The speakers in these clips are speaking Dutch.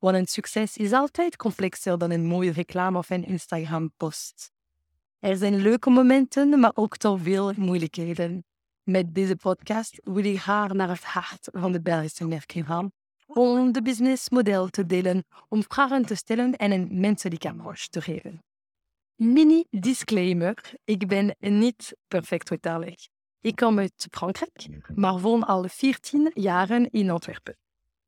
Want een succes is altijd complexer dan een mooie reclame of een Instagram-post. Er zijn leuke momenten, maar ook toch veel moeilijkheden. Met deze podcast wil ik haar naar het hart van de Belgische merken gaan, om de businessmodel te delen, om vragen te stellen en een menselijke approach te geven. Mini disclaimer: ik ben niet perfect vertalig. Ik kom uit Frankrijk, maar woon al 14 jaren in Antwerpen.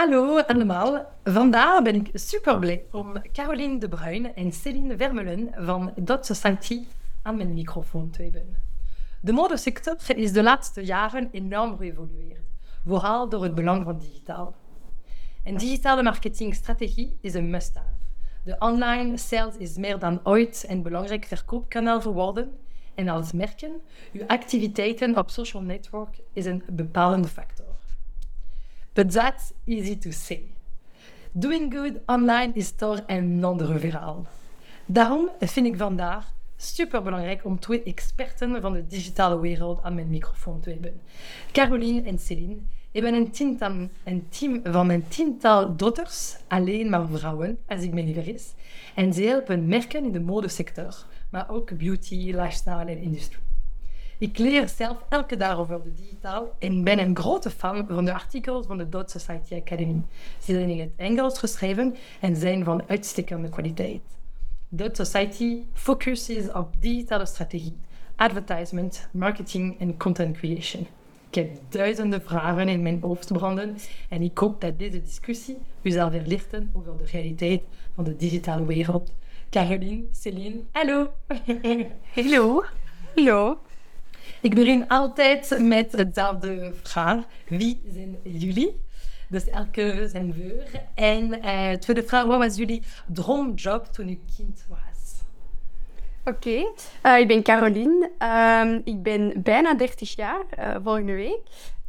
Hallo allemaal. Vandaag ben ik super blij om Caroline de Bruin en Céline Vermeulen van Dot Society aan mijn microfoon te hebben. De modesector is de laatste jaren enorm geëvolueerd, vooral door het belang van digitaal. Een digitale marketingstrategie is een must-have. De online sales is meer dan ooit een belangrijk verkoopkanaal geworden en als merken, uw activiteiten op social network is een bepalende factor. But that's easy to say. Doing good online is toch een andere verhaal. Daarom vind ik vandaag superbelangrijk om twee experten van de digitale wereld aan mijn microfoon te hebben. Caroline en Céline hebben een, tiental, een team van een tiental dochters, alleen maar vrouwen, als ik me niet vergis. En ze helpen merken in de modesector, maar ook beauty, lifestyle en industrie. Ik leer zelf elke dag over de digitaal en ben een grote fan van de artikels van de Dot Society Academy. Ze zijn in het Engels geschreven en zijn van uitstekende kwaliteit. Dot Society focuses op digitale strategie, advertisement, marketing en content creation. Ik heb duizenden vragen in mijn hoofd branden en ik hoop dat deze discussie u zal verlichten over de realiteit van de digitale wereld. Caroline, Céline, hallo. Hallo. Hallo. Ik begin altijd met hetzelfde vraag. Wie zijn jullie? Dus elke zijn veur. En uh, tweede vraag, wat was jullie droomjob toen je kind was? Oké, uh, ik ben Caroline. Um, ik ben bijna 30 jaar, uh, volgende week.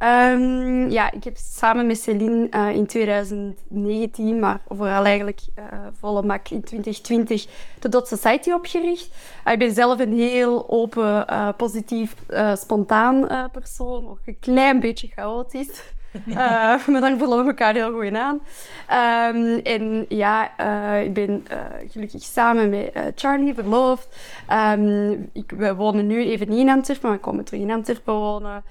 Um, ja, ik heb samen met Celine uh, in 2019, maar vooral eigenlijk volle mak in 2020, de Dot Society opgericht. ik ben zelf een heel open, positief, spontaan persoon. Ook een klein beetje chaotisch. maar dan vullen we elkaar heel goed aan. Um, en ja, ik ben gelukkig samen met Charlie verloofd. Um, ik, we wonen nu even niet in Antwerpen, maar we komen terug in Antwerpen wonen.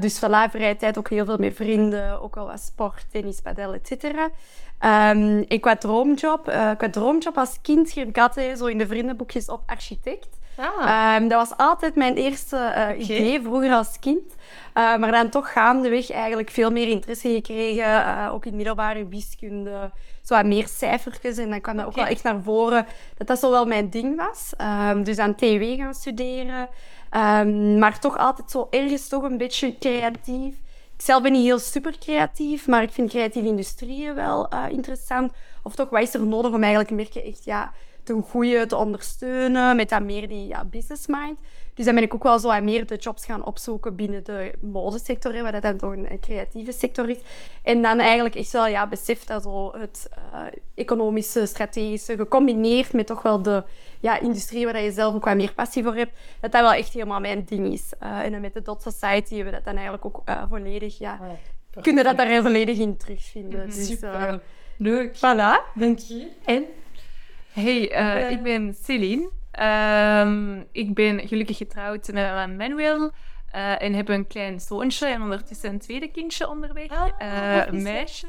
Dus voilà, vrije tijd ook heel veel met vrienden. Ook al wat sport, tennis, padel, et cetera. Um, en qua droomjob, qua droomjob als kind schreef ik zo in de vriendenboekjes op architect. Ah. Um, dat was altijd mijn eerste uh, idee, vroeger als kind. Uh, maar dan toch gaandeweg eigenlijk veel meer interesse gekregen. Uh, ook in middelbare wiskunde. Zo wat meer cijfertjes. En dan kwam dat ook wel echt naar voren dat dat zo wel mijn ding was. Um, dus aan TW gaan studeren. Um, maar toch altijd zo ergens toch een beetje creatief. Ik zelf ben niet heel super creatief, maar ik vind creatieve industrieën wel interessant. Of toch, wat is er nodig om eigenlijk een merken echt ja, ten goede te ondersteunen, met dat meer die ja, business mind. Dus dan ben ik ook wel zo aan meer de jobs gaan opzoeken binnen de modesector, waar dat dan toch een creatieve sector is. En dan eigenlijk echt wel ja, besef dat zo het uh, economische, strategische, gecombineerd met toch wel de ja, industrie waar je zelf ook wat meer passie voor hebt, dat dat wel echt helemaal mijn ding is. Uh, en dan met de Dot Society hebben we dat dan eigenlijk ook uh, volledig, ja, oh, kunnen dat daar volledig in terugvinden. Dus, Super. Leuk. Voilà. Dank je. En? Hey, uh, ik ben Celine. Um, ik ben gelukkig getrouwd met Manuel. Uh, en heb een klein zoontje en ondertussen een tweede kindje onderweg. Ah, uh, een meisje.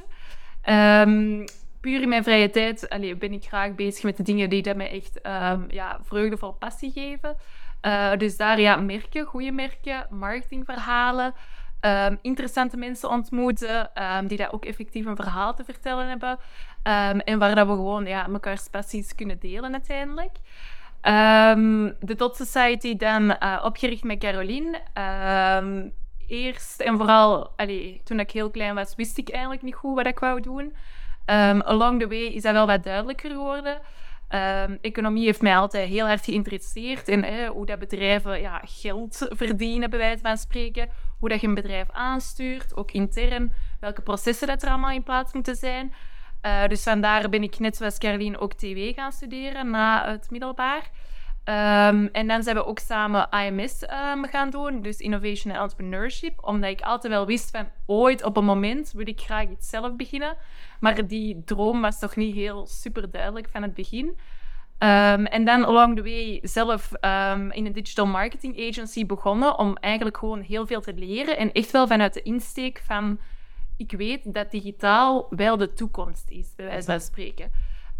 Um, puur in mijn vrije tijd allee, ben ik graag bezig met de dingen die dat mij echt um, ja, vreugdevol passie geven. Dus daar ja, merken, goede merken, marketingverhalen. ehm, interessante mensen ontmoeten, ehm, die daar ook effectief een verhaal te vertellen hebben. Ehm, en waar dat we gewoon ja, mekaars passies kunnen delen uiteindelijk. Ehm, de Dot Society dan eh, opgericht met Caroline. Ehm, eerst en vooral, allee, toen ik heel klein was, wist ik eigenlijk niet goed wat ik wou doen. Along the way is dat wel wat duidelijker geworden. Economie heeft mij altijd heel erg geïnteresseerd in hoe dat bedrijven ja, geld verdienen, bij wijze van spreken. Hoe dat je een bedrijf aanstuurt, ook intern, welke processen dat er allemaal in plaats moeten zijn. Uh, dus vandaar ben ik net zoals Caroline ook TW gaan studeren na het middelbaar. Um, en dan zijn we ook samen IMS um, gaan doen, dus Innovation and Entrepreneurship, omdat ik altijd wel wist van ooit op een moment wil ik graag iets zelf beginnen. Maar die droom was toch niet heel super duidelijk van het begin. Um, en dan along the way zelf in een digital marketing agency begonnen om eigenlijk gewoon heel veel te leren en echt wel vanuit de insteek van ik weet dat digitaal wel de toekomst is, bij wijze van spreken.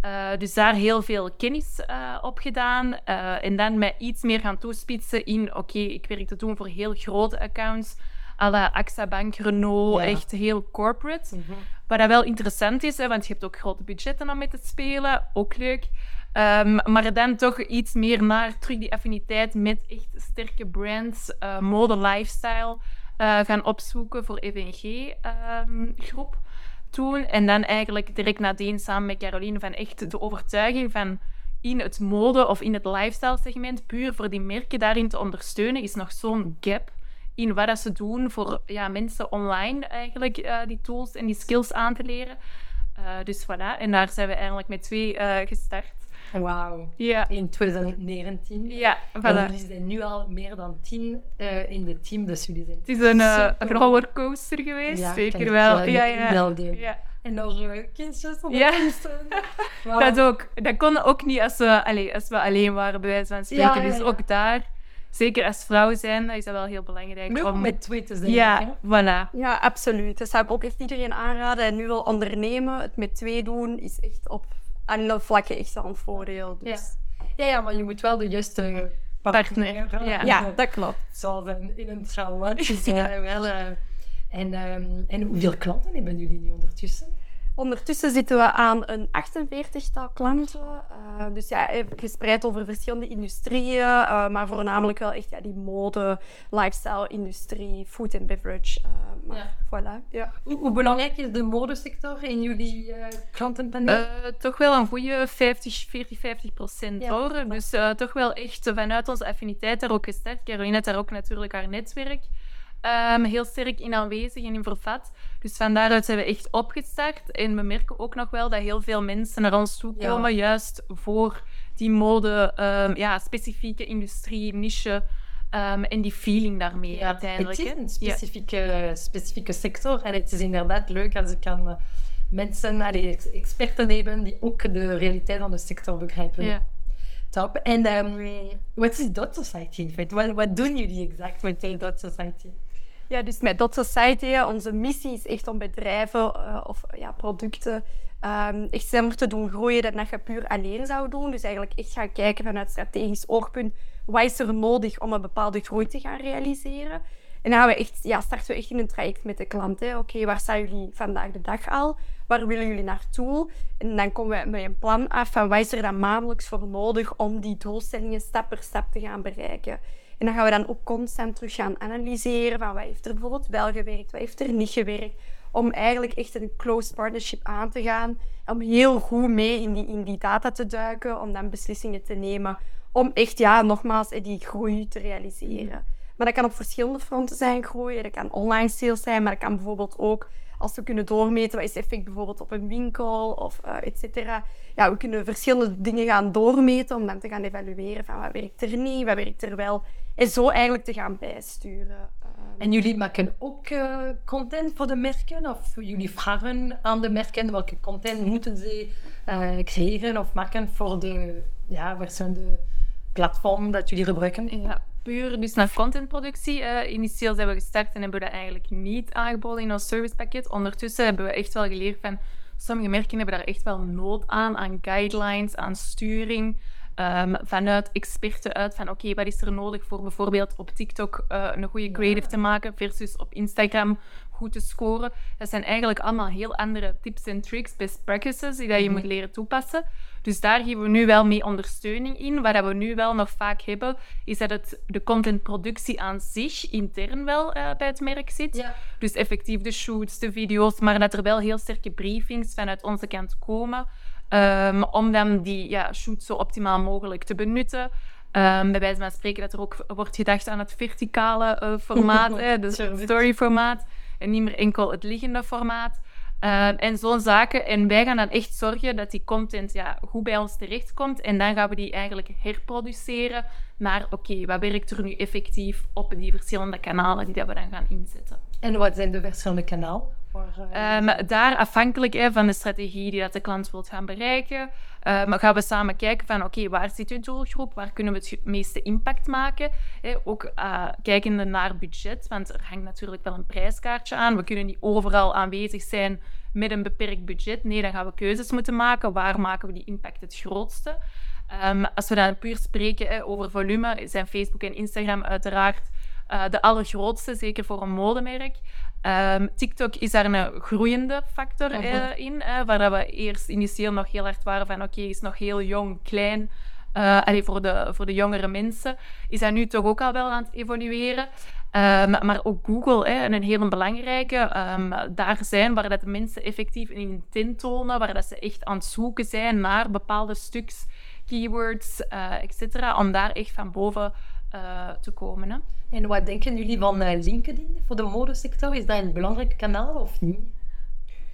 Uh, dus daar heel veel kennis uh, op gedaan. Uh, en dan mij iets meer gaan toespitsen in... Oké, okay, ik werk te doen voor heel grote accounts. à la AXA Bank, Renault, ja. echt heel corporate. Mm -hmm. Wat dat wel interessant is, hè, want je hebt ook grote budgetten om mee te spelen. Ook leuk. Um, maar dan toch iets meer naar terug die affiniteit met echt sterke brands, mode, lifestyle... Uh, gaan opzoeken voor EVNG-groep um, toen. En dan eigenlijk direct nadien samen met Caroline van echt de overtuiging van in het mode- of in het lifestyle-segment, puur voor die merken daarin te ondersteunen, is nog zo'n gap in wat dat ze doen voor ja, mensen online eigenlijk uh, die tools en die skills aan te leren. Uh, dus voilà, en daar zijn we eigenlijk met twee gestart. Wauw. Ja. In 2019. Ja, voilà. En er zijn nu al meer dan tien uh, in het team, dus jullie zijn Het is een uh, rollercoaster geweest, ja, zeker wel. Ja, ja. ja. En nog uh, kindjes op ja. wow. Dat ook. Dat kon ook niet als we, allez, als we alleen waren, bij wijze van spreken. Ja, ja, dus ook daar, zeker als vrouw zijn, is dat wel heel belangrijk. Om met twee te zijn. Ja, voilà. Ja, absoluut. Dat zou ik ook echt iedereen aanraden. En nu wil ondernemen, het met twee doen, is echt op alle vlakken echt al een voordeel. Dus. Ja. Ja, ja, maar je moet wel de juiste partner. Ja. ja, dat klopt. Zoals in, in een trauma. Ja. wel, uh, en, um, en hoeveel klanten hebben jullie nu ondertussen? Ondertussen zitten we aan een 48-tal klanten. Uh, dus ja, gespreid over verschillende industrieën, uh, maar voornamelijk wel echt ja, die mode, lifestyle-industrie, food and beverage. Uh, maar ja. voilà. Ja. Hoe, hoe, belangrijk is de modesector in jullie klantenpaneel? toch wel een goede 50, 40, 50 procent Ja. hoor. Dus toch wel echt vanuit onze affiniteit daar ook gestart. Caroline heeft daar ook natuurlijk haar netwerk. Um, heel sterk in aanwezig en in vervat. Dus van daaruit zijn we echt opgestart. En we merken ook nog wel dat heel veel mensen naar ons toe komen, Ja. juist voor die mode, um, ja, specifieke industrie, niche. um, en die feeling daarmee Ja, uiteindelijk. het is een specifieke, specifieke sector en het is inderdaad leuk als ik kan uh, mensen, allee, ex- experten hebben die ook de realiteit van de sector begrijpen. Ja. Top. En um, wat is Dot Society in feite? Wat, doen jullie exact met de Dot Society? Ja, dus met Dot Society, onze missie is echt om bedrijven uh, of ja, producten um, echt slimmer te doen groeien dan dat je puur alleen zou doen. Dus eigenlijk echt gaan kijken vanuit strategisch oogpunt, wat is er nodig om een bepaalde groei te gaan realiseren. En dan we echt, ja, starten we echt in een traject met de klant. Oké, waar staan jullie vandaag de dag al? Waar willen jullie naartoe? En dan komen we met een plan af van wat is er dan maandelijks voor nodig om die doelstellingen stap per stap te gaan bereiken. En dan gaan we dan ook constant terug gaan analyseren van wat heeft er bijvoorbeeld wel gewerkt, wat heeft er niet gewerkt. Om eigenlijk echt een close partnership aan te gaan. Om heel goed mee in die, in die data te duiken, om dan beslissingen te nemen. Om echt, ja, nogmaals, die groei te realiseren. Maar dat kan op verschillende fronten zijn, groeien. Dat kan online sales zijn, maar dat kan bijvoorbeeld ook als we kunnen doormeten wat is effect bijvoorbeeld op een winkel of uh, et cetera. Ja, we kunnen verschillende dingen gaan doormeten om dan te gaan evalueren van wat werkt er niet, wat werkt er wel. En zo eigenlijk te gaan bijsturen. Uh, En jullie maken ook uh, content voor de merken? Of jullie vragen aan de merken welke content moeten ze uh, creëren of maken voor de ja, verschillende platformen dat jullie gebruiken? Ja, puur dus naar contentproductie. Uh, initieel zijn we gestart en hebben we dat eigenlijk niet aangeboden in ons servicepakket. Ondertussen hebben we echt wel geleerd van sommige merken hebben daar echt wel nood aan, aan guidelines, aan sturing. Ehm, vanuit experten uit van oké, wat is er nodig voor bijvoorbeeld op TikTok uh, een goede creative te maken versus op Instagram goed te scoren. Dat zijn eigenlijk allemaal heel andere tips en tricks, best practices die dat je moet leren toepassen. Dus daar geven we nu wel mee ondersteuning in. Wat we nu wel nog vaak hebben, is dat het, de contentproductie aan zich intern wel uh, bij het merk zit. Ja. Dus effectief de shoots, de video's, maar dat er wel heel sterke briefings vanuit onze kant komen. Um, om dan die ja, shoots zo optimaal mogelijk te benutten. Um, bij wijze van spreken dat er ook wordt gedacht aan het verticale uh, formaat, hè, dus het storyformaat, en niet meer enkel het liggende formaat. Um, en zo'n zaken. En wij gaan dan echt zorgen dat die content ja, goed bij ons terechtkomt. En dan gaan we die eigenlijk herproduceren naar, oké, wat werkt er nu effectief op die verschillende kanalen die dat we dan gaan inzetten. En wat zijn de verschillende kanalen? Um, daar afhankelijk hè, van de strategie die dat de klant wilt gaan bereiken, um, gaan we samen kijken van oké, waar zit je doelgroep, waar kunnen we het meeste impact maken. Ook uh, kijkende naar budget, want er hangt natuurlijk wel een prijskaartje aan. We kunnen niet overal aanwezig zijn met een beperkt budget. Nee, dan gaan we keuzes moeten maken. Waar maken we die impact het grootste? Um, als we dan puur spreken over volume, zijn Facebook en Instagram uiteraard uh, de allergrootste, zeker voor een modemerk. Um, TikTok is daar een groeiende factor uh, in, uh, waar we eerst initieel nog heel hard waren van oké, okay, is nog heel jong, klein. Uh, allee, voor, de, voor de jongere mensen is dat nu toch ook al wel aan het evolueren. Um, maar ook Google, hè, een heel belangrijke, um, daar zijn waar dat de mensen effectief een intent tonen, waar dat ze echt aan het zoeken zijn naar bepaalde stuks, keywords, uh, etc. Om daar echt van boven uh, te komen. Hè. En wat denken jullie van uh, LinkedIn voor de modesector? Is dat een belangrijk kanaal of niet?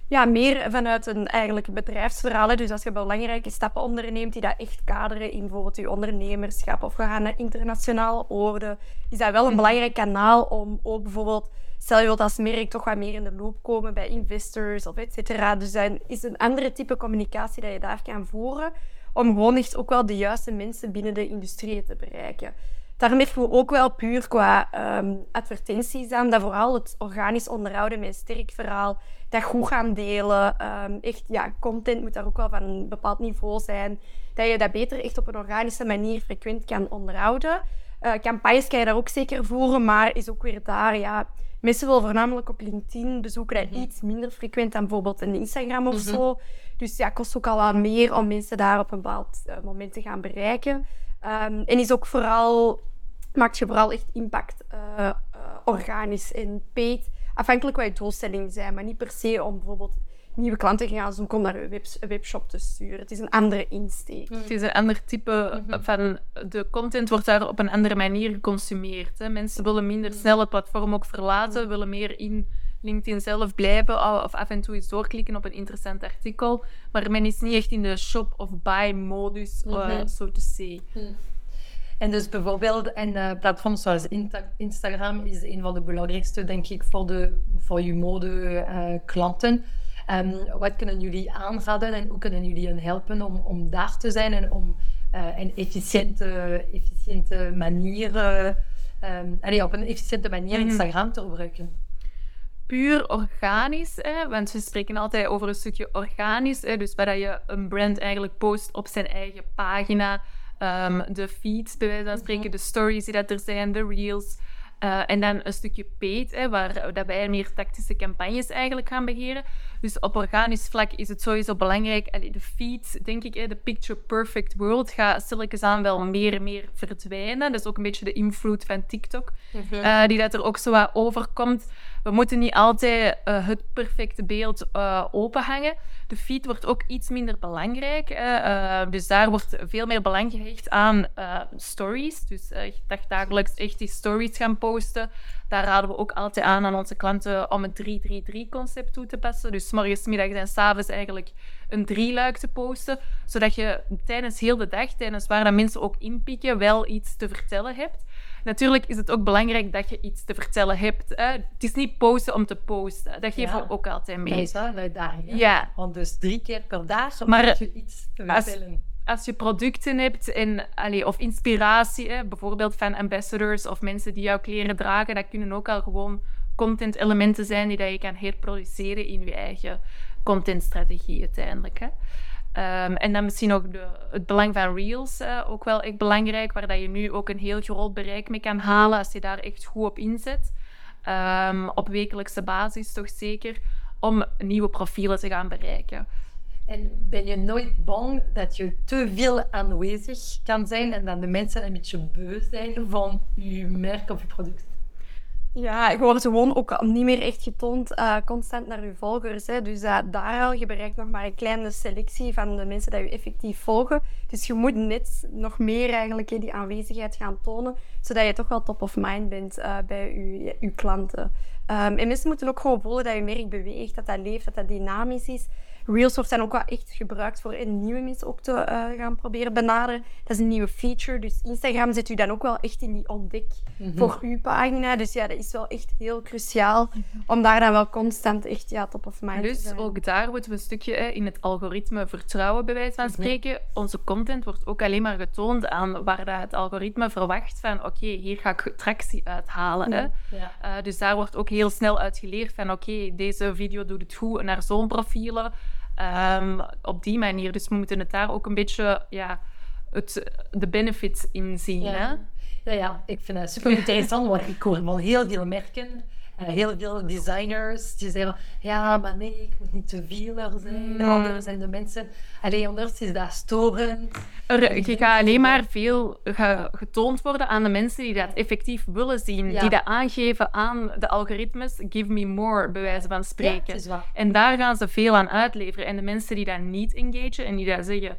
Ja, meer vanuit een eigenlijk bedrijfsverhaal. Hè. Dus als je belangrijke stappen onderneemt die dat echt kaderen in bijvoorbeeld je ondernemerschap of we gaan naar internationale orde, is dat wel een belangrijk kanaal om ook bijvoorbeeld, stel je wilt als merk toch wat meer in de loop komen bij investors of et cetera. Dus dat is een andere type communicatie dat je daar kan voeren om gewoon echt ook wel de juiste mensen binnen de industrie te bereiken. Daarom hebben we ook wel puur qua um, advertenties aan, dat vooral het organisch onderhouden met een sterk verhaal, dat goed gaan delen. Um, echt, ja, content moet daar ook wel van een bepaald niveau zijn. Dat je dat beter echt op een organische manier frequent kan onderhouden. Uh, campagnes kan je daar ook zeker voeren, maar is ook weer daar, ja... Mensen willen voornamelijk op LinkedIn bezoeken dat iets minder frequent dan bijvoorbeeld een Instagram of mm -hmm. zo. Dus ja, kost ook al wat meer om mensen daar op een bepaald uh, moment te gaan bereiken. Um, en is ook vooral, maakt je vooral echt impact uh, uh, organisch en paid. Afhankelijk wat je doelstellingen zijn, maar niet per se om bijvoorbeeld nieuwe klanten te gaan zoeken om naar een, web, een webshop te sturen. Het is een andere insteek. Mm. Het is een ander type mm -hmm. van... De content wordt daar op een andere manier geconsumeerd. Hè. Mensen willen minder snel het platform ook verlaten, mm. willen meer in LinkedIn zelf blijven of af en toe eens doorklikken op een interessant artikel. Maar men is niet echt in de shop of buy modus, mm -hmm. uh, so to say. Mm. En dus bijvoorbeeld een uh, platform zoals Instagram is een van de belangrijkste, denk ik, voor, de, voor je mode uh, klanten. Um, wat kunnen jullie aanraden en hoe kunnen jullie hen helpen om, om daar te zijn en om uh, een efficiënte, efficiënte manier, um, allee, op een efficiënte manier Mhm. Instagram te gebruiken? Puur organisch, hè, want we spreken altijd over een stukje organisch. Hè, dus waar je een brand eigenlijk post op zijn eigen pagina, um, de feeds bij wijze van spreken, de stories die dat er zijn, de reels. Uh, en dan een stukje paid, hè, waar dat wij meer tactische campagnes eigenlijk gaan beheren. Dus op organisch vlak is het sowieso belangrijk. Allee, de feed, denk ik, de picture perfect world gaat stilletjes aan wel meer en meer verdwijnen. Dat is ook een beetje de invloed van TikTok, uh, die dat er ook zo wat overkomt. We moeten niet altijd uh, het perfecte beeld uh, openhangen. De feed wordt ook iets minder belangrijk. Dus daar wordt veel meer belang gehecht aan stories. Dus dag, dagelijks echt die stories gaan posten. Daar raden we ook altijd aan aan onze klanten om het 3-3-3-concept toe te passen. Dus morgens, middags en s avonds eigenlijk een drieluik te posten. Zodat je tijdens heel de dag, tijdens waar dat mensen ook inpikken, wel iets te vertellen hebt. Natuurlijk is het ook belangrijk dat je iets te vertellen hebt. Hè? Het is niet posten om te posten. Dat geven Ja. we ook altijd mee. Dat is wel een uitdaging. Ja. Want dus drie keer per dag moet je iets te als- vertellen. Als je producten hebt en, allee, of inspiratie, hè, bijvoorbeeld van ambassadors of mensen die jouw kleren dragen, dat kunnen ook al gewoon content-elementen zijn die dat je kan herproduceren in je eigen contentstrategie uiteindelijk. Hè. Ehm, en dan misschien ook de, het belang van Reels ook wel echt belangrijk, waar dat je nu ook een heel groot bereik mee kan halen als je daar echt goed op inzet. Um, op wekelijkse basis toch zeker, om nieuwe profielen te gaan bereiken. En ben je nooit bang dat je te veel aanwezig kan zijn en dat de mensen een beetje beu zijn van je merk of je product? Ja, je wordt gewoon ook niet meer echt getoond uh, constant naar je volgers. Hè. Dus uh, daar al, je bereikt nog maar een kleine selectie van de mensen die je effectief volgen. Dus je moet net nog meer eigenlijk die aanwezigheid gaan tonen, zodat je toch wel top of mind bent uh, bij je klanten. Um, en mensen moeten ook gewoon voelen dat je merk beweegt, dat dat leeft, dat dat dynamisch is. Reels wordt dan ook wel echt gebruikt voor een nieuwe mensen ook te uh, gaan proberen benaderen. Dat is een nieuwe feature. Dus Instagram zet u dan ook wel echt in die ontdek mm -hmm. voor uw pagina. Dus ja, dat is wel echt heel cruciaal om daar dan wel constant echt ja, top of mind dus te zijn. ook daar moeten we een stukje hè, in het algoritme vertrouwen, bij wijze van spreken. Mm -hmm. Onze content wordt ook alleen maar getoond aan waar dat het algoritme verwacht van oké, okay, hier ga ik tractie uithalen. Hè. Ja. Uh, dus daar wordt ook heel snel uit geleerd van oké, okay, deze video doet het goed naar zo'n profielen. Um, op die manier. Dus we moeten het daar ook een beetje ja, het, de benefits in zien. Ja. Hè? Ja, ja, ik vind het super interessant, want ik hoor van heel veel merken, heel veel designers, die zeggen, ja, maar nee, ik moet niet te veel er zijn, Mm. anders zijn de mensen... Allee, anders is dat storend. Er, je gaat alleen maar veel ge, getoond worden aan de mensen die dat effectief willen zien, Ja. die dat aangeven aan de algoritmes, give me more, bij wijze van spreken. En daar gaan ze veel aan uitleveren. En de mensen die dat niet engagen en die dat zeggen,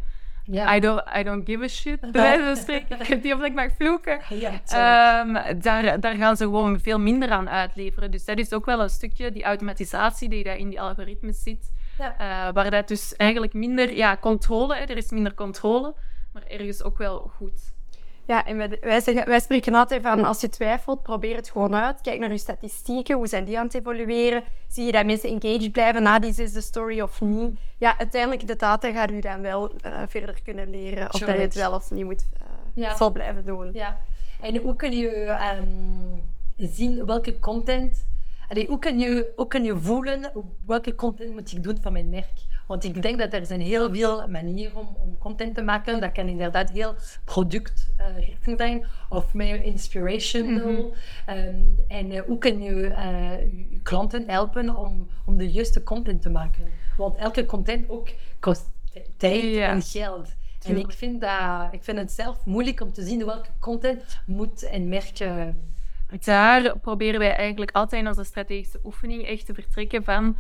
I, don't, I don't give a shit, wijze van spreken, ik weet niet of ik mag vloeken. Ehm, daar, daar gaan ze gewoon veel minder aan uitleveren. Dus dat is ook wel een stukje, die automatisatie die daar in die algoritmes zit. Eh, waar dat dus eigenlijk minder, ja, controle, hè, er is minder controle, maar ergens ook wel goed. Ja, en wij, wij, zeggen, wij spreken altijd van als je twijfelt, probeer het gewoon uit. Kijk naar je statistieken, hoe zijn die aan het evolueren? Zie je dat mensen engaged blijven na die zesde story of niet? Ja, uiteindelijk de data gaat u dan wel eh, verder kunnen leren of dat je het wel of niet moet eh Ja. zal blijven doen. Ja. En hoe kun je ehm, zien welke content... Allee, hoe, kun je, hoe kun je voelen welke content moet ik doen van mijn merk? Want ik denk dat er zijn heel veel manieren om, om content te maken. Dat kan inderdaad heel productrichting zijn of meer inspirational. Ehm, en eh, hoe kun je eh, je je klanten helpen om, om de juiste content te maken? Want elke content ook kost tijd en geld. En ik vind, dat, ik vind het zelf moeilijk om te zien welke content moet een merk... eh, Daar proberen wij eigenlijk altijd in onze strategische oefening echt te vertrekken van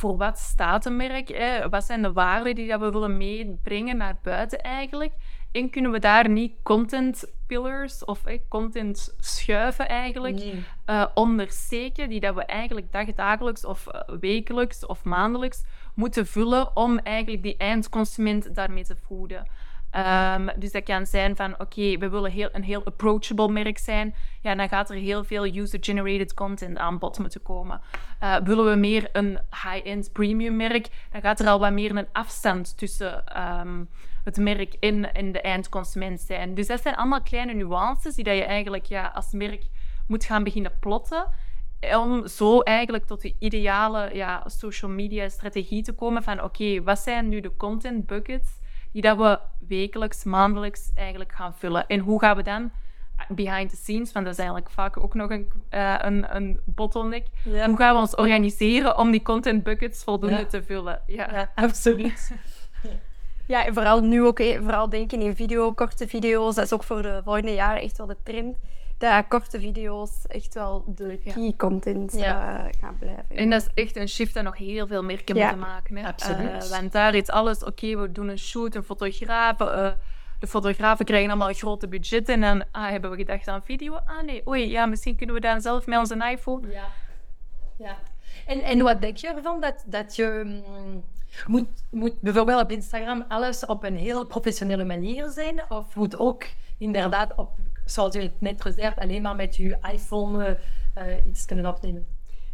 voor wat staat een merk? Hè? Wat zijn de waarden die dat we willen meebrengen naar buiten eigenlijk? En kunnen we daar niet content pillars of eh, content schuiven eigenlijk Nee. eh, ondersteken, die dat we eigenlijk dagdagelijks of eh, wekelijks of maandelijks moeten vullen om eigenlijk die eindconsument daarmee te voeden. Ehm, dus dat kan zijn van, oké, we willen heel, een heel approachable merk zijn. Ja, dan gaat er heel veel user-generated content aan bod moeten komen. Eh, willen we meer een high-end premium merk, dan gaat er al wat meer een afstand tussen ehm, het merk en, en de eindconsument zijn. Dus dat zijn allemaal kleine nuances die dat je eigenlijk ja, als merk moet gaan beginnen plotten. Om zo eigenlijk tot de ideale ja, social media strategie te komen van oké, wat zijn nu de content buckets die dat we wekelijks, maandelijks eigenlijk gaan vullen. En hoe gaan we dan behind the scenes, want dat is eigenlijk vaak ook nog een, eh, een, een bottleneck. Ja. Hoe gaan we ons organiseren om die content buckets voldoende Ja. te vullen? Ja. Ja, absoluut. Ja, en vooral nu ook, hè, vooral denken in video, korte video's. Dat is ook voor de volgende jaren echt wel de trend. Dat korte video's echt wel de key content Ja. eh, gaan blijven. En dat is echt een shift dat nog heel veel merken Ja, moeten maken. Hè. absoluut. Eh, want daar is alles, oké, we doen een shoot, een fotograaf. eh, de fotografen krijgen allemaal grote budgetten. En dan ah, hebben we gedacht aan video. Ah nee, oei, ja, misschien kunnen we dan zelf met onze iPhone. Ja. ja. En, en wat denk je ervan dat, dat je mm, moet, moet bijvoorbeeld op Instagram alles op een heel professionele manier zijn? Of moet ook inderdaad op, zoals je het net gezegd, alleen maar met je iPhone eh, eh, iets kunnen opnemen?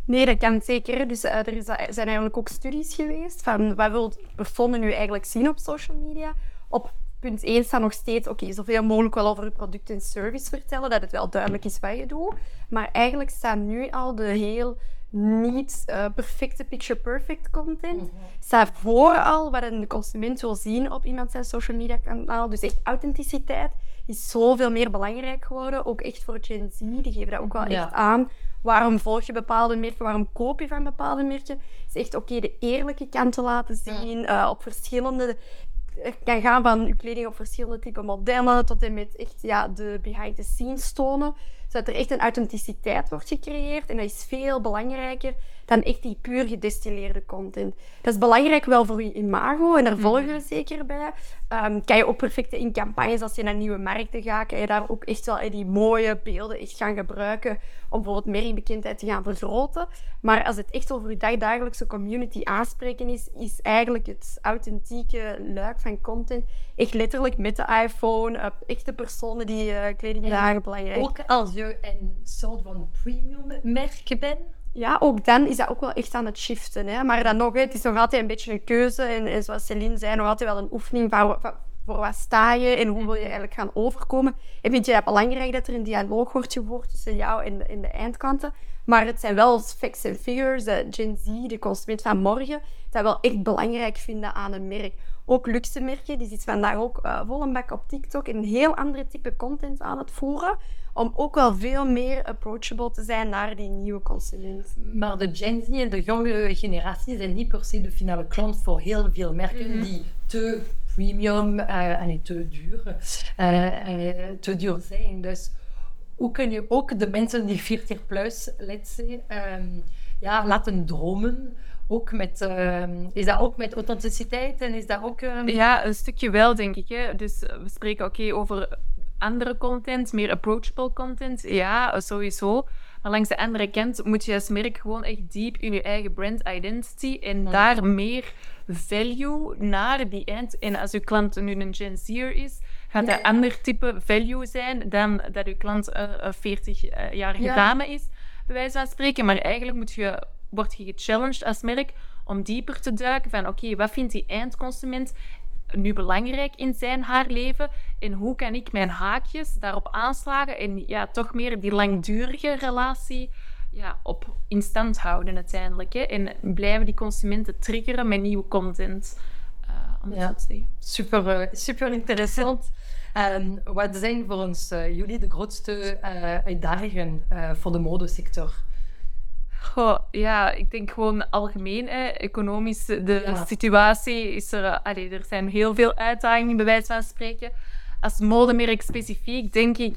Nee, dat kan zeker. Dus eh, er is, zijn eigenlijk ook studies geweest van wat wil personen nu eigenlijk zien op social media. Op punt 1 staat nog steeds, oké, zoveel mogelijk wel over je product en service vertellen, dat het wel duidelijk is wat je doet. Maar eigenlijk staat nu al de heel niet uh, perfecte picture-perfect content. Mm Staat vooral wat een consument wil zien op iemand zijn social media kanaal. Dus echt authenticiteit is zoveel meer belangrijk geworden. Ook echt voor Gen Z, die geven dat ook wel echt aan. Waarom volg je bepaalde merken? Waarom koop je van bepaalde merken? Het is echt oké de eerlijke kant te laten zien uh, op verschillende kan gaan van je kleding op verschillende type modellen tot en met echt ja, de behind the scenes tonen zodat er echt een authenticiteit wordt gecreëerd. En dat is veel belangrijker dan echt die puur gedestilleerde content. Dat is belangrijk wel voor je imago en daar volgen we mhm. zeker bij. Um, kan je ook perfect in campagnes, als je naar nieuwe markten gaat, kan je daar ook echt wel die mooie beelden echt gaan gebruiken om bijvoorbeeld merkbekendheid te gaan vergroten. Maar als het echt over je dagelijkse community aanspreken is, is eigenlijk het authentieke luik van content echt letterlijk met de iPhone, uh, echte personen die uh, kleding dragen belangrijk. Ook als je een soort van premium merk bent, ja, ook dan is dat ook wel echt aan het shiften. Hè? Maar dan nog, het is nog altijd een beetje een keuze. En, zoals Celine zei, nog altijd wel een oefening van, voor wat sta je en hoe wil je eigenlijk gaan overkomen. En vind je het belangrijk dat er een dialoog wordt gevoerd tussen jou en de, de eindkanten. Maar het zijn wel facts en figures, de Gen Z, de consument van morgen, dat wel echt belangrijk vinden aan een merk. Ook luxe merken, die zit vandaag ook uh, vol een bak op TikTok en een heel andere type content aan het voeren om ook wel veel meer approachable te zijn naar die nieuwe consument. Maar de Gen Z en de jongere generatie zijn niet per se de finale klant voor heel veel merken mhm. die te premium uh, en te duur, uh, te duur zijn. Dus hoe kun je ook de mensen die 40 plus, let's say, um, ja, laten dromen ook met, uh, is dat ook met authenticiteit en is dat ook... Uh... Ja, een stukje wel, denk ik. Hè. Dus we spreken oké over andere content, meer approachable content. Ja, sowieso. Maar langs de andere kant moet je als merk gewoon echt diep in je eigen brand identity en daar meer value naar die eind. En als je klant nu een Gen Zer is, gaat dat een ander type value zijn dan dat je klant een 40-jarige ja. dame is, bij wijze van spreken. Maar eigenlijk moet je, word je gechallenged als merk om dieper te duiken van oké, wat vindt die eindconsument nu belangrijk in zijn haar leven en hoe kan ik mijn haakjes daarop aanslagen en ja, toch meer die langdurige relatie ja, op in stand houden uiteindelijk. Hè? En blijven die consumenten triggeren met nieuwe content. Uh, ja. Super, uh, super interessant. Um, wat zijn voor ons uh, jullie de grootste uitdagingen voor de modesector? Goh, ja, ik denk gewoon algemeen, hè, economisch, de situatie is er... Allee, er zijn heel veel uitdagingen, bij wijze van spreken. Als modemerk specifiek, denk ik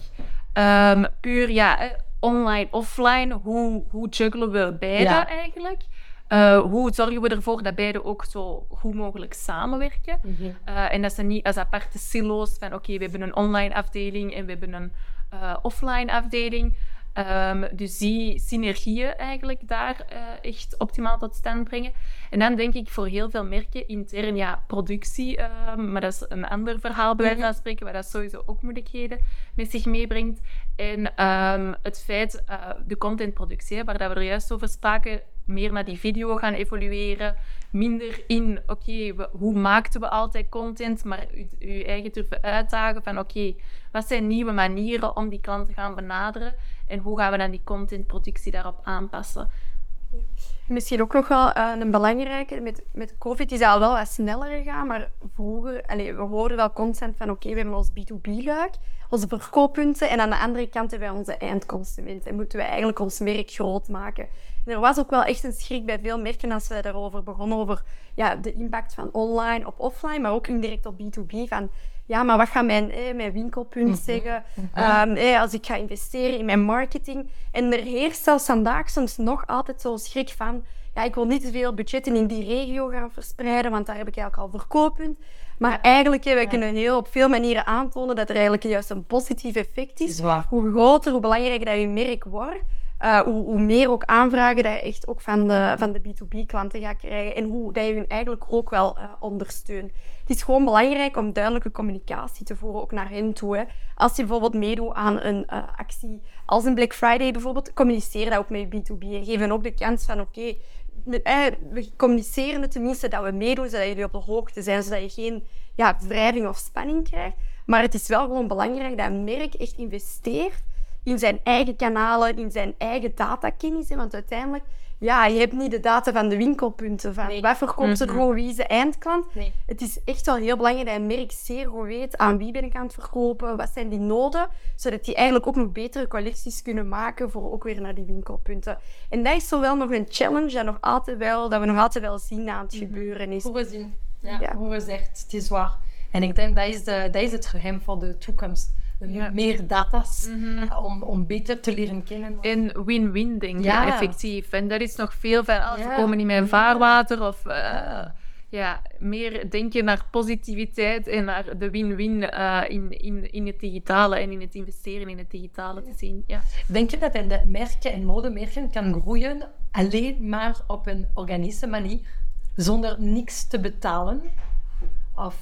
um, puur, ja, online, offline. Hoe, hoe juggelen we beide eigenlijk? Uh, hoe zorgen we ervoor dat beide ook zo goed mogelijk samenwerken? Mm -hmm. uh, en dat ze niet als aparte silo's van oké, we hebben een online afdeling en we hebben een uh, offline afdeling. Um, dus die synergieën eigenlijk daar uh, echt optimaal tot stand brengen. En dan denk ik voor heel veel merken intern, ja, productie, um, maar dat is een ander verhaal bij wijze van mhm. spreken, waar dat sowieso ook moeilijkheden met zich meebrengt. En um, het feit, uh, de contentproductie, waar dat we er juist over spraken, meer naar die video gaan evolueren, minder in, oké, hoe maakten we altijd content, maar je eigen durven uitdagen van, oké, wat zijn nieuwe manieren om die klant te gaan benaderen en hoe gaan we dan die contentproductie daarop aanpassen. Misschien ook nog wel uh, een belangrijke. Met, met COVID is dat al wel wat sneller gegaan, maar vroeger, we hoorden wel constant van oké, we hebben ons B2B-luik, onze verkooppunten en aan de andere kant hebben wij onze eindconsument en moeten we eigenlijk ons merk groot maken. Er was ook wel echt een schrik bij veel merken als we daarover begonnen, over ja, de impact van online op offline, maar ook indirect op B2B, van ja, maar wat gaat mijn, eh, mijn winkelpunt mhm. zeggen um, eh, als ik ga investeren in mijn marketing? En er heerst zelfs vandaag soms nog altijd zo'n schrik van, ja, ik wil niet te veel budgetten in die regio gaan verspreiden, want daar heb ik eigenlijk al verkooppunt. Maar eigenlijk, we kunnen heel op veel manieren aantonen dat er eigenlijk juist een positief effect is. Hoe groter, hoe belangrijker dat je merk wordt. Uh, hoe, meer ook aanvragen dat je echt ook van de, van de B2B-klanten gaat krijgen. En hoe dat je hun eigenlijk ook wel uh, ondersteunt. Het is gewoon belangrijk om duidelijke communicatie te voeren, ook naar hen toe. Als je bijvoorbeeld meedoet aan een uh, actie als een Black Friday bijvoorbeeld, communiceer dat ook met je B2B. En geef hen ook de kans van, oké, we communiceren het tenminste dat we meedoen, zodat jullie op de hoogte zijn, zodat je geen ja, wrijving of spanning krijgt. Maar het is wel gewoon belangrijk dat merk echt investeert in zijn eigen kanalen, in zijn eigen datakennis. Want uiteindelijk ja, je hebt niet de data van de winkelpunten. Van Nee. wat verkoopt er Mhm. gewoon, wie is de eindklant. Nee. Het is echt wel heel belangrijk dat een merk zeer goed weet aan wie ben ik aan het verkopen, wat zijn die noden, zodat die eigenlijk ook nog betere collecties kunnen maken voor ook weer naar die winkelpunten. En dat is zo wel nog een challenge dat, nog altijd wel, dat we nog altijd wel zien aan het gebeuren is. Hoe we zien. Ja, Ja. hoe we zegt, het is waar. En ik denk dat is, de, dat is het geheim voor de toekomst. Ja. Meer data's Mhm. om, om beter te leren kennen. En win-win, denk ik, Ja. effectief. En dat is nog veel van, ze Ja. komen niet met vaarwater. Of eh, ja, meer denken naar positiviteit en naar de win-win eh, in, in, in het digitale en in het investeren in het digitale te zien. Ja. Denk je dat een de merken en modemerken kan groeien alleen maar op een organische manier, zonder niks te betalen? Of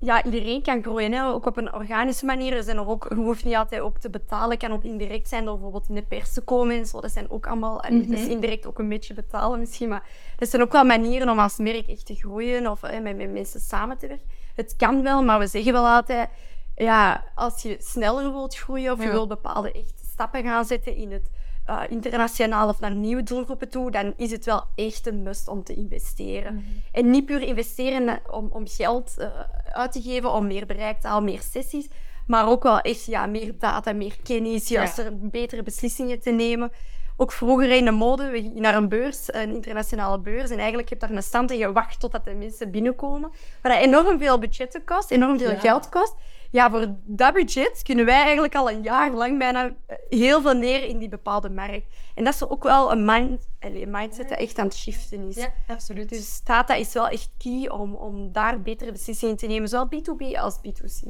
Ja, iedereen kan groeien, hè? ook op een organische manier. Er zijn er ook, je hoeft niet altijd ook te betalen, kan ook indirect zijn door bijvoorbeeld in de pers te komen en zo. Dat zijn ook allemaal, en Mhm. indirect ook een beetje betalen misschien, maar dat zijn ook wel manieren om als merk echt te groeien of hè, met, met mensen samen te werken. Het kan wel, maar we zeggen wel altijd, ja, als je sneller wilt groeien of je Ja. wilt bepaalde echt stappen gaan zetten in het uh, internationaal of naar nieuwe doelgroepen toe, dan is het wel echt een must om te investeren. En niet puur investeren om, om geld uh, uit te geven, om meer bereik te halen, meer sessies, maar ook wel echt ja, meer data, meer kennis, juist er betere beslissingen te nemen. Ook vroeger in de mode, we gingen naar een beurs, een internationale beurs, en eigenlijk heb je daar een stand en je wacht totdat de mensen binnenkomen. Dat enorm veel budgetten kost, enorm veel Ja. geld kost. Ja, voor dat budget kunnen wij eigenlijk al een jaar lang bijna eh, heel veel neer in die bepaalde markt. En dat is ook wel een, mind, een mindset dat echt aan het shiften is. ja, absoluut. Dus data is wel echt key om, om daar betere beslissingen te nemen, zowel B2B als B2C.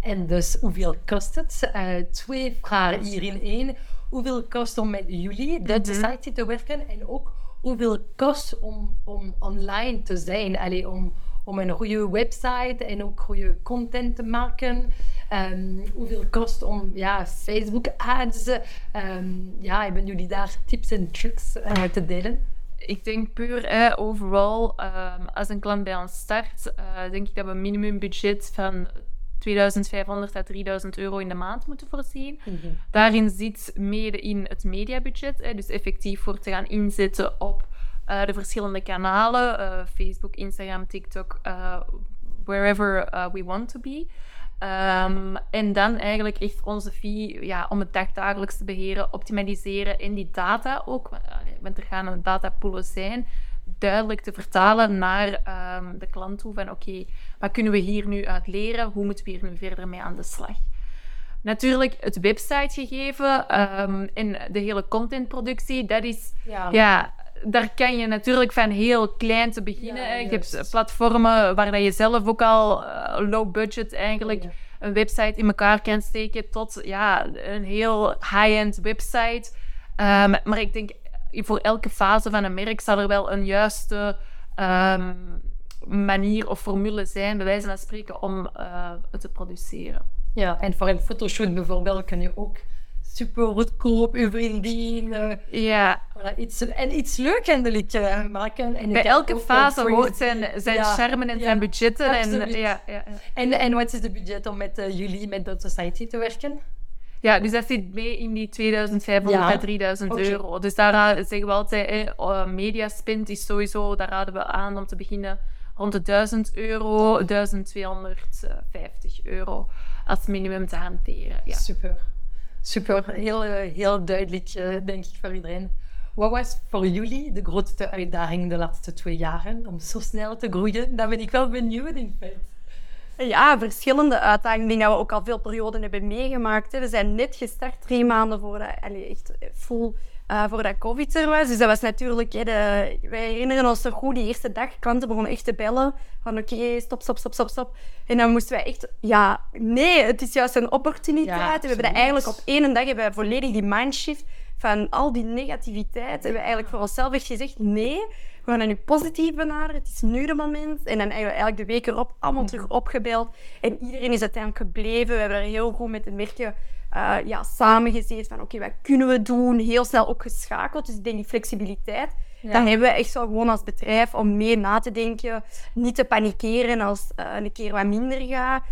En dus hoeveel kost het? Eh, twee vragen hier in één. Hoeveel kost om met jullie, de Society, te werken? En ook hoeveel kost om, om online te zijn? Allee, om, om een goede website en ook goede content te maken. Ehm, hoeveel kost om ja, Facebook ads? Ehm, ja, hebben jullie daar tips en tricks eh, te delen? Ik denk puur hè, overal, ehm, als een klant bij ons start, eh, denk ik dat we een minimumbudget van 2500 à 3000 euro in de maand moeten voorzien. Daarin zit mede in het mediabudget, hè, dus effectief voor te gaan inzetten op eh, de verschillende kanalen, eh, Facebook, Instagram, TikTok, eh, wherever we want to be. Ehm, en dan eigenlijk echt onze fee ja, om het dagdagelijks te beheren, optimaliseren en die data ook, want er gaan een datapoolen zijn, duidelijk te vertalen naar ehm, de klant toe van oké, wat kunnen we hier nu uit leren? Hoe moeten we hier nu verder mee aan de slag? Natuurlijk het websitegegeven ehm en de hele contentproductie, dat is Ja. ja, daar kan je natuurlijk van heel klein te beginnen. Ja, je hebt juist. platformen waar dat je zelf ook al eh, low budget eigenlijk Ja. een website in elkaar kan steken tot ja, een heel high-end website. Ehm, maar ik denk voor elke fase van een merk zal er wel een juiste ehm, manier of formule zijn, bij wijze van spreken, om eh, het te produceren. Ja, en voor een fotoshoot bijvoorbeeld kun je ook super goedkoop je vriendin eh, Ja, voilà, iets, en iets leuk eindelijk eh, maken. En bij elke fase hoort zijn, zijn Ja, charme en ja, zijn budgetten. En, absoluut. ja, ja, ja. En, en wat is de budget om met eh, jullie, met de Society te werken? Ja, dus dat zit mee in die 2500 Ja. à 3000 Oké. euro. Dus daar zeggen we altijd, hè, uh, mediaspend is sowieso, daar raden we aan om te beginnen rond de 1000 euro, 1250 euro als minimum te hanteren. Ja. Super. Super. Heel, eh, heel duidelijk, eh, denk ik, voor iedereen. Wat was voor jullie de grootste uitdaging de laatste twee jaren om zo snel te groeien? Daar ben ik wel benieuwd in feite. Ja, verschillende uitdagingen. Ik dat we ook al veel perioden hebben meegemaakt. We zijn net gestart, drie maanden voordat, allee, echt full, eh, voordat COVID er was. Dus dat was natuurlijk... Hè, de, wij herinneren ons nog goed, die eerste dag, klanten begonnen echt te bellen. Van oké, stop, stop, stop, stop, stop. En dan moesten wij echt... Ja, nee, het is juist een opportuniteit. Ja, we hebben dat eigenlijk op één dag hebben we volledig die mindshift van al die negativiteit. Hebben we eigenlijk voor onszelf echt gezegd, nee, we gaan dat nu positief benaderen. Het is nu de moment. En dan eigenlijk eigenlijk de week erop allemaal terug opgebeld. En iedereen is uiteindelijk gebleven. We hebben er heel goed met de merken uh, ja, samengezeten van oké, wat kunnen we doen? Heel snel ook geschakeld. Dus ik denk die flexibiliteit. Ja. Dan hebben we echt zo gewoon als bedrijf om mee na te denken. Niet te panikeren als uh, een keer wat minder gaat.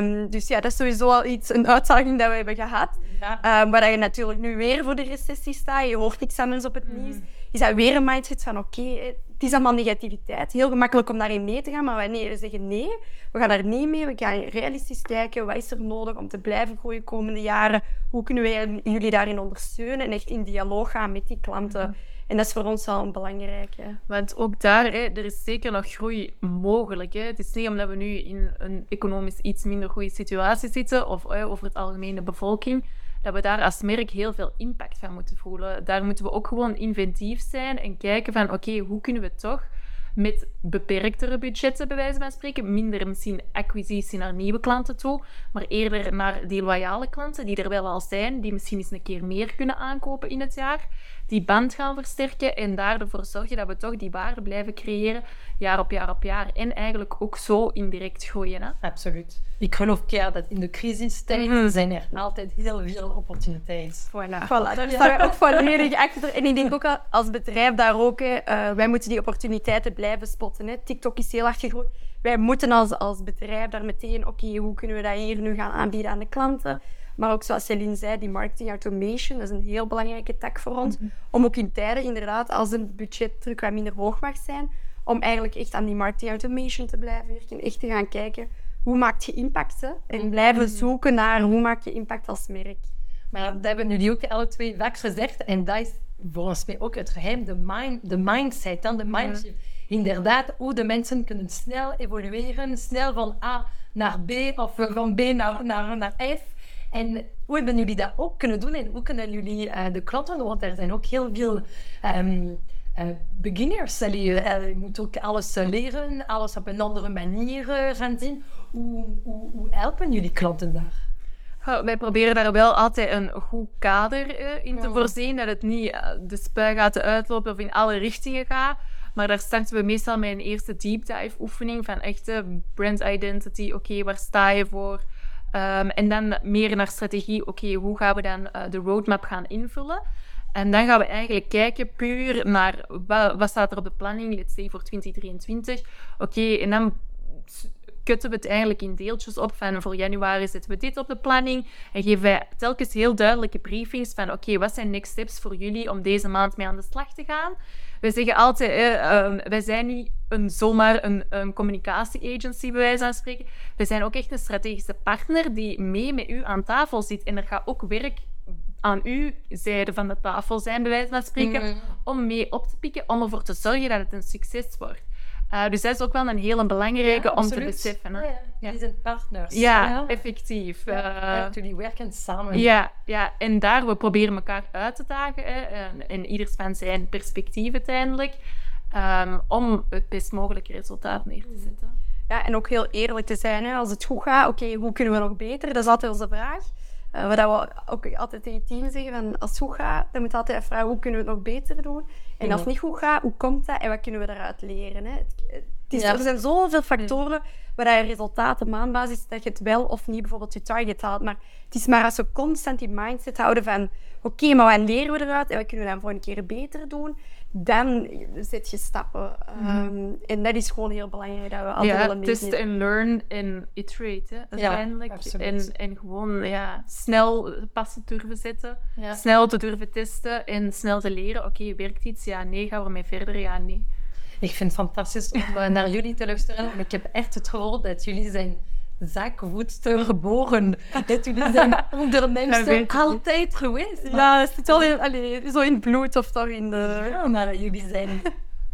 Um, dus ja, dat is sowieso al iets, een uitdaging dat we hebben gehad. Ja. Um, waar je natuurlijk nu weer voor de recessie staat. Je hoort niks anders op het nieuws. is dat weer een mindset van oké, het is allemaal negativiteit. Heel gemakkelijk om daarin mee te gaan, maar wij zeggen nee, we gaan daar niet mee. We gaan realistisch kijken, wat is er nodig om te blijven groeien de komende jaren? Hoe kunnen wij jullie daarin ondersteunen? En echt in dialoog gaan met die klanten. En dat is voor ons wel een belangrijke. Want ook daar, hè, er is zeker nog groei mogelijk. Het is niet omdat we nu in een economisch iets minder goede situatie zitten, of over het algemene bevolking, dat we daar als merk heel veel impact van moeten voelen. Daar moeten we ook gewoon inventief zijn en kijken van oké, hoe kunnen we toch met beperktere budgetten, bij wijze van spreken. Minder misschien acquisitie naar nieuwe klanten toe, maar eerder naar die loyale klanten die er wel al zijn, die misschien eens een keer meer kunnen aankopen in het jaar die band gaan versterken en daarvoor zorgen dat we toch die waarde blijven creëren, jaar op jaar op jaar. En eigenlijk ook zo indirect groeien. Hè? Absoluut. Ik geloof keer dat in de crisistijd mm zijn er altijd heel veel opportuniteiten. Voilà. voilà daar staan we ook volledig achter. En ik denk ook als bedrijf daar ook, uh, wij moeten die opportuniteiten blijven spotten. Hè. TikTok is heel erg gegroeid. Wij moeten als, als bedrijf daar meteen, oké, hoe kunnen we dat hier nu gaan aanbieden aan de klanten? Maar ook zoals Celine zei, die marketing automation dat is een heel belangrijke tak voor ons. Mhm. Om ook in tijden, inderdaad, als een budget terug wat minder hoog mag zijn, om eigenlijk echt aan die marketing automation te blijven werken. Echt te gaan kijken, hoe maak je impact? Hè? En mhm. blijven zoeken naar hoe maak je impact als merk. Maar dat hebben jullie ook alle twee vaak gezegd. En dat is volgens mij ook het geheim, de, mind, de mindset, dan de mindset. Inderdaad, hoe de mensen kunnen snel evolueren, snel van A naar B of van B naar, naar, naar F. En hoe hebben jullie dat ook kunnen doen en hoe kunnen jullie uh, de klanten, want er zijn ook heel veel um, uh, beginners. Allee, uh, je moet ook alles leren, alles op een andere manier gaan zien. Hoe, hoe, hoe, helpen jullie klanten daar? Oh, wij proberen daar wel altijd een goed kader in te voorzien, dat het niet de spuigaten uitlopen of in alle richtingen gaat. Maar daar starten we meestal met een eerste deep dive oefening van echte brand identity. Oké, waar sta je voor? Um, en dan meer naar strategie. Oké, hoe gaan we dan uh, de roadmap gaan invullen? En dan gaan we eigenlijk kijken puur naar wat, staat er op de planning, let's say voor 2023. Oké, en dan kutten we het eigenlijk in deeltjes op van voor januari zetten we dit op de planning en geven wij telkens heel duidelijke briefings van oké, wat zijn next steps voor jullie om deze maand mee aan de slag te gaan. Wij zeggen altijd, eh, wij zijn niet een, zomaar een, een communicatie-agency, bij wijze van spreken. We zijn ook echt een strategische partner die mee met u aan tafel zit. En er gaat ook werk aan uw zijde van de tafel zijn, bij wijze van spreken, mm. om mee op te pikken, om ervoor te zorgen dat het een succes wordt. Uh, dus dat is ook wel een hele belangrijke om te beseffen. Hè? Ja, ja. Die zijn partners. Ja, effectief. Ja, uh, jullie werken samen. Ja, ja, en daar, we proberen elkaar uit te dagen. Hè, en, en ieders van zijn perspectief uiteindelijk. Um, om het best mogelijke resultaat neer te zetten. Ja, en ook heel eerlijk te zijn. Hè. Als het goed gaat, oké, hoe kunnen we nog beter? Dat is altijd onze vraag. Uh, wat we ook altijd tegen het team zeggen, van als het goed gaat, dan moet je altijd vragen, hoe kunnen we het nog beter doen? En als het niet goed gaat, hoe komt dat en wat kunnen we daaruit leren? Hè? Het, het is, Er zijn zoveel factoren waar je resultaten maandbasis dat je het wel of niet bijvoorbeeld je target haalt. Maar het is maar als we constant die mindset houden van oké, maar wat leren we eruit en wat kunnen we dan voor een keer beter doen? Dan zet je stappen. Um, en dat is gewoon heel belangrijk dat we altijd ja, test en learn en iterate, uiteindelijk. en, en gewoon ja, snel passen durven zetten, snel te durven testen en snel te leren. Oké, werkt iets? Ja, nee. Gaan we mee verder? Ja, nee. Ik vind het fantastisch om eh, naar jullie te luisteren. Ik heb echt het gevoel dat jullie zijn zakvoedster geboren. Dat jullie zijn ondernemers altijd geweest. Ja, het zit al in, allez, zo in bloed of toch in de... Ja, maar jullie zijn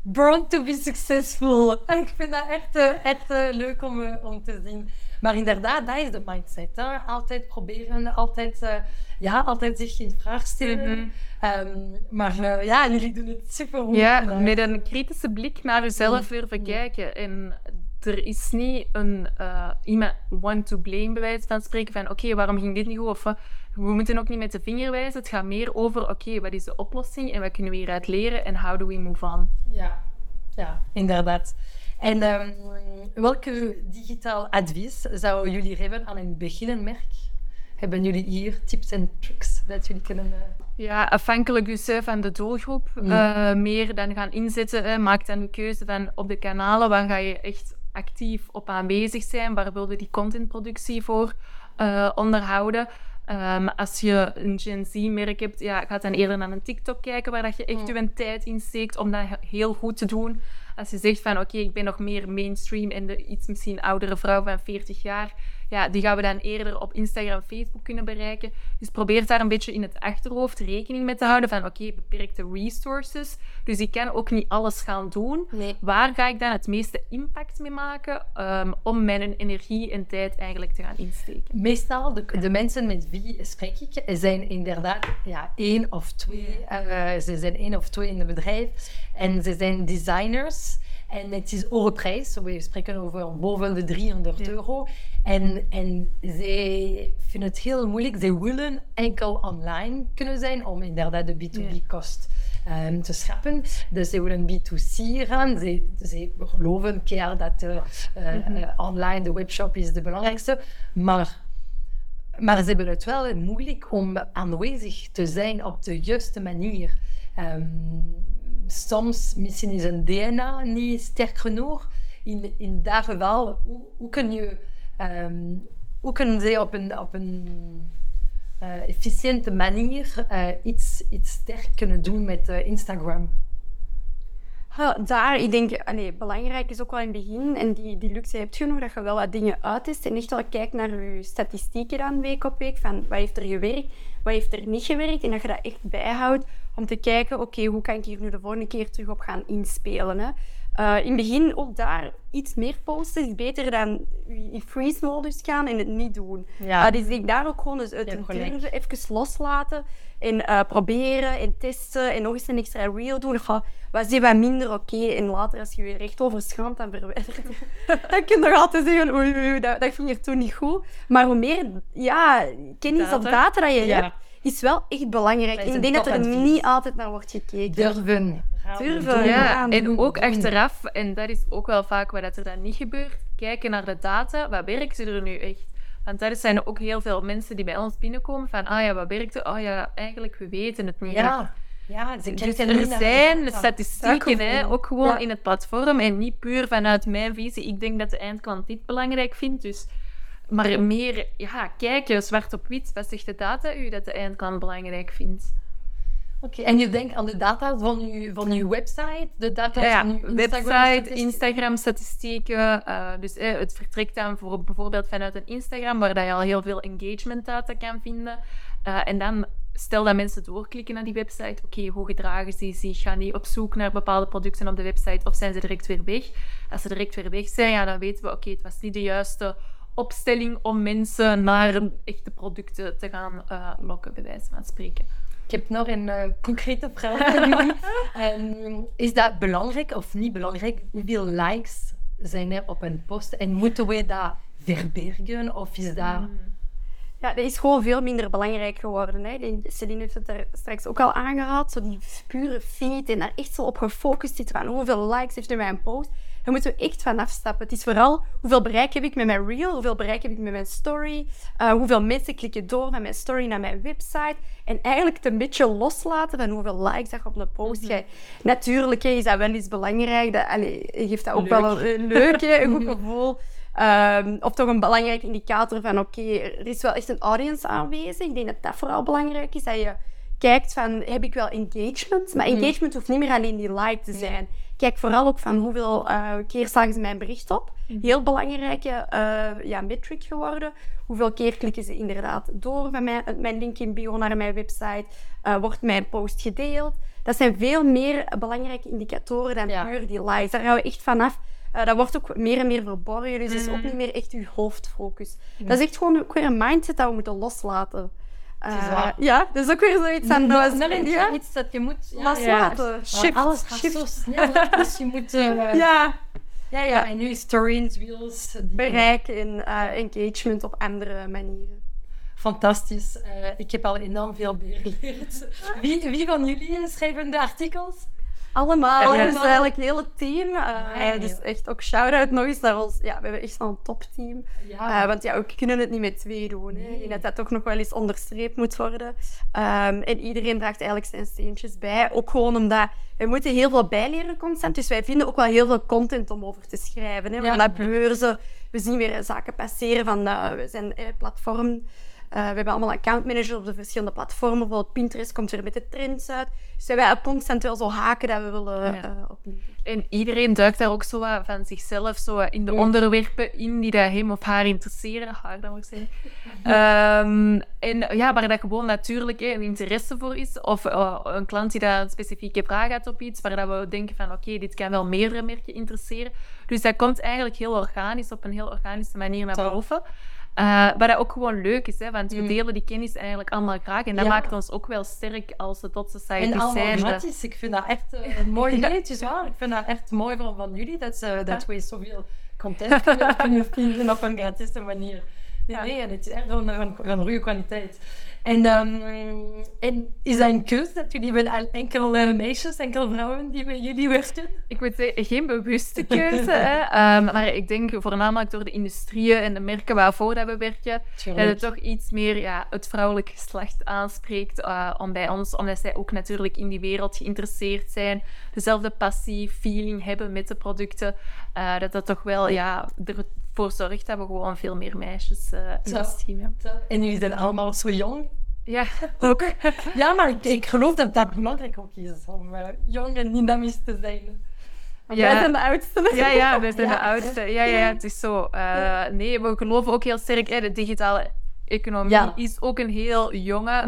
born to be successful. Ik vind dat echt, eh, echt uh, leuk om, uh, om te zien. Maar inderdaad, dat is de mindset. Hè? Altijd proberen, altijd, uh, ja, altijd zich in vraag stellen. Mm -hmm. um, maar ja, jullie doen het super goed. Ja, met een kritische blik naar jezelf durven kijken. En er is niet een uh, iemand one to blame bij wijze van spreken van oké, waarom ging dit niet goed? Of uh, we moeten ook niet met de vinger wijzen. Het gaat meer over oké, wat is de oplossing en wat kunnen we hieruit leren en how do we move on? Ja, ja inderdaad. En um, welke digitaal advies zouden jullie geven aan een beginnend merk? Hebben jullie hier tips en tricks dat jullie kunnen... Uh... Ja, afhankelijk dus van de doelgroep. Mm. Uh, meer dan gaan inzetten. Maak dan een keuze van op de kanalen waar ga je echt actief op aanwezig zijn. Waar wilde die contentproductie voor uh, onderhouden? Ehm, als je een Gen Z-merk hebt, ja, ga dan eerder naar een TikTok kijken waar dat je echt je tijd in steekt om dat he- heel goed te doen. Als je zegt van oké, ik ben nog meer mainstream en de iets misschien oudere vrouw van 40 jaar, ja, die gaan we dan eerder op Instagram, Facebook kunnen bereiken. Dus probeer daar een beetje in het achterhoofd rekening mee te houden van oké, beperkte resources. Dus ik kan ook niet alles gaan doen. Nee. Waar ga ik dan het meeste impact mee maken ehm, om mijn energie en tijd eigenlijk te gaan insteken? Meestal, de, de mensen met wie spreek ik, zijn inderdaad ja, één of twee. eh, ze zijn één of twee in het bedrijf. En ze zijn designers. En het is hoge prijs. We spreken over boven de 300 Ja. euro. En, en zij vinden het heel moeilijk. Zij willen enkel online kunnen zijn om inderdaad de B2B-kost ehm, te schrappen. Dus ze willen B2C gaan. Ze, ze geloven een keer dat eh, online, de webshop is de belangrijkste. Maar maar ze hebben het wel moeilijk om aanwezig te zijn op de juiste manier. Ehm, soms misschien is een DNA niet sterk genoeg. In, in dat geval, hoe, hoe kun je, ehm, hoe kunnen ze op een, op een eh, efficiënte manier eh, iets, iets sterk kunnen doen met eh, Instagram? Daar, ik denk, allee, belangrijk is ook wel in het begin, en die, die luxe heb je nog, dat je wel wat dingen uittest en echt wel kijkt naar je statistieken dan week op week, van wat heeft er gewerkt, wat heeft er niet gewerkt, en dat je dat echt bijhoudt om te kijken, oké, hoe kan ik hier nu de volgende keer terug op gaan inspelen. Hè? Eh, in het begin ook daar iets meer posten is beter dan in freeze-modus gaan en het niet doen. Ja. Ah, dus ik daar ook gewoon dus gelijk. durven even loslaten en eh, proberen en testen en nog eens een extra reel doen. Wat is wat minder oké en later als je je recht over schaamt dan verwijdert. dan kun je nog altijd zeggen, oei, oei, oei, dat, dat ging er toen niet goed. Maar hoe meer ja, kennis of Data. data dat je Ja. hebt, is wel echt belangrijk. En ik een denk dat er niet altijd naar wordt gekeken. Durven. Durven. Doen. Ja, en ook achteraf, en dat is ook wel vaak wat er dan niet gebeurt, kijken naar de data. Wat werkt er nu echt? Want daar zijn ook heel veel mensen die bij ons binnenkomen van, ah ja, wat werkt er? Oh ja, eigenlijk, we weten het niet. Ja, ja ze Dus er de zijn data. statistieken, hè, ook gewoon Ja. in het platform en niet puur vanuit mijn visie. Ik denk dat de eindklant dit belangrijk vindt, dus... Maar meer, ja, kijken, zwart op wit. Wat zegt de data u dat de eindklant belangrijk vindt? Oké, En je denkt aan de data van je, van je website, de data Ja, van je Instagram website, statistieken? Instagram-statistieken. eh, dus eh, het vertrekt dan voor, bijvoorbeeld vanuit een Instagram, waar dat je al heel veel engagement data kan vinden. Eh, en dan, stel dat mensen doorklikken naar die website, oké, hoe gedragen ze zich? Gaan die op zoek naar bepaalde producten op de website of zijn ze direct weer weg? Als ze direct weer weg zijn, ja, dan weten we, oké, het was niet de juiste opstelling om mensen naar echte producten te gaan lokken, bij wijze van spreken. Ik heb nog een eh, concrete vraag aan jullie. Ehm, is dat belangrijk of niet belangrijk? Hoeveel likes zijn er op een post? En moeten we dat verbergen? Of is dat... Ja, dat is gewoon veel minder belangrijk geworden. Hè. Celine heeft het er straks ook al aangehaald. Zo die pure feed en daar echt zo op gefocust zitten van hoeveel likes heeft er mijn post. Daar moeten we echt van afstappen. Het is vooral hoeveel bereik heb ik met mijn reel, hoeveel bereik heb ik met mijn story, eh, hoeveel mensen klikken door van mijn story naar mijn website. En eigenlijk het een beetje loslaten van hoeveel likes dat je op een post krijgt. Natuurlijk hè, is dat wel eens belangrijk. Dat, allee, geeft dat ook wel een, een leuk, hè, een goed gevoel. Ehm, of toch een belangrijke indicator van oké, er is wel echt een audience aanwezig. Ik denk dat dat vooral belangrijk is. Dat je kijkt van, heb ik wel engagement? Maar engagement hoeft niet meer alleen die like te zijn. Kijk vooral ook van hoeveel eh, keer slagen ze mijn bericht op. Heel belangrijke eh, ja, metric geworden. Hoeveel keer klikken ze inderdaad door van mijn, mijn link in bio naar mijn website? Eh, wordt mijn post gedeeld? Dat zijn veel meer belangrijke indicatoren dan Ja. puur die likes. Daar gaan we echt vanaf. Eh, dat wordt ook meer en meer verborgen, dus het is ook niet meer echt uw hoofdfocus. Dat is echt gewoon ook weer een mindset dat we moeten loslaten. Is Eh, ja, dat is ook weer zoiets aan snel is ja, iets dat je moet... Ja, Shift, alles gaat shift. zo snel. Dus je moet... eh, Ja, ja, ja, ja. En nu stories, reels... die- bereik en eh, engagement op andere manieren. Fantastisch. Eh, ik heb al enorm veel geleerd. Wie, wie van jullie schrijven de artikels? Allemaal, dus eigenlijk het hele team. Eh, dus echt ook shout-out nog eens naar ons. Ja, we hebben echt wel een topteam. Ja. Eh, want ja, we kunnen het niet met twee doen. Hè. Dat dat toch nog wel eens onderstreept moet worden. Ehm, en iedereen draagt eigenlijk zijn steentjes bij. Ook gewoon omdat we moeten heel veel bijleren constant. Dus wij vinden ook wel heel veel content om over te schrijven. Hè. Ja. Dat beurzen, we zien weer zaken passeren van eh, we zijn eh, platform. We hebben allemaal accountmanagers op de verschillende platformen. Bijvoorbeeld Pinterest komt weer met de trends uit. Dus wij hebben constant wel zo haken dat we willen Ja. eh, opnieuw. En iedereen duikt daar ook zo wat van zichzelf zo in de onderwerpen in die dat hem of haar interesseren. Haar dan moet ik zeggen. Ehm, en ja, waar dat gewoon natuurlijk hè, een interesse voor is. Of eh, een klant die daar een specifieke vraag had op iets, waar dat we denken van oké, dit kan wel meerdere merken interesseren. Dus dat komt eigenlijk heel organisch, op een heel organische manier naar boven. Eh wat dat ook gewoon leuk is, hè, want we Mm. delen die kennis eigenlijk allemaal graag. En dat Ja. maakt ons ook wel sterk als de Tot Society En zijn. gratis. Ik vind dat echt eh, een mooi idee. Het is waar. Ik vind dat echt mooi van, van jullie dat, ze, dat we zoveel content kunnen, vinden op een gratis manier. Nee, Ja. nee, het is echt van, van, van goede kwaliteit. En, ehm, en is dat een keuze dat jullie wel al enkel eh, meisjes, enkel vrouwen die bij jullie werken? Ik moet zeggen, geen bewuste keuze. hè. Ehm, maar ik denk voornamelijk door de industrieën en de merken waarvoor dat we werken, dat het toch iets meer ja, het vrouwelijk geslacht aanspreekt eh, om bij ons, omdat zij ook natuurlijk in die wereld geïnteresseerd zijn, dezelfde passie, feeling hebben met de producten, eh, dat dat toch wel ja, ervoor zorgt dat we gewoon veel meer meisjes eh in ons team hebben. En jullie zijn allemaal zo jong. Ja, Ook. Ja, maar ik, ik geloof dat dat belangrijk ook is om eh, jong en dynamisch te zijn. Ja. Wij zijn de oudste. Ja, ja, we zijn Ja. de oudste. Ja, ja, het is zo. Eh, nee, we geloven ook heel sterk, hè, de digitale economie Ja. is ook een heel jonge.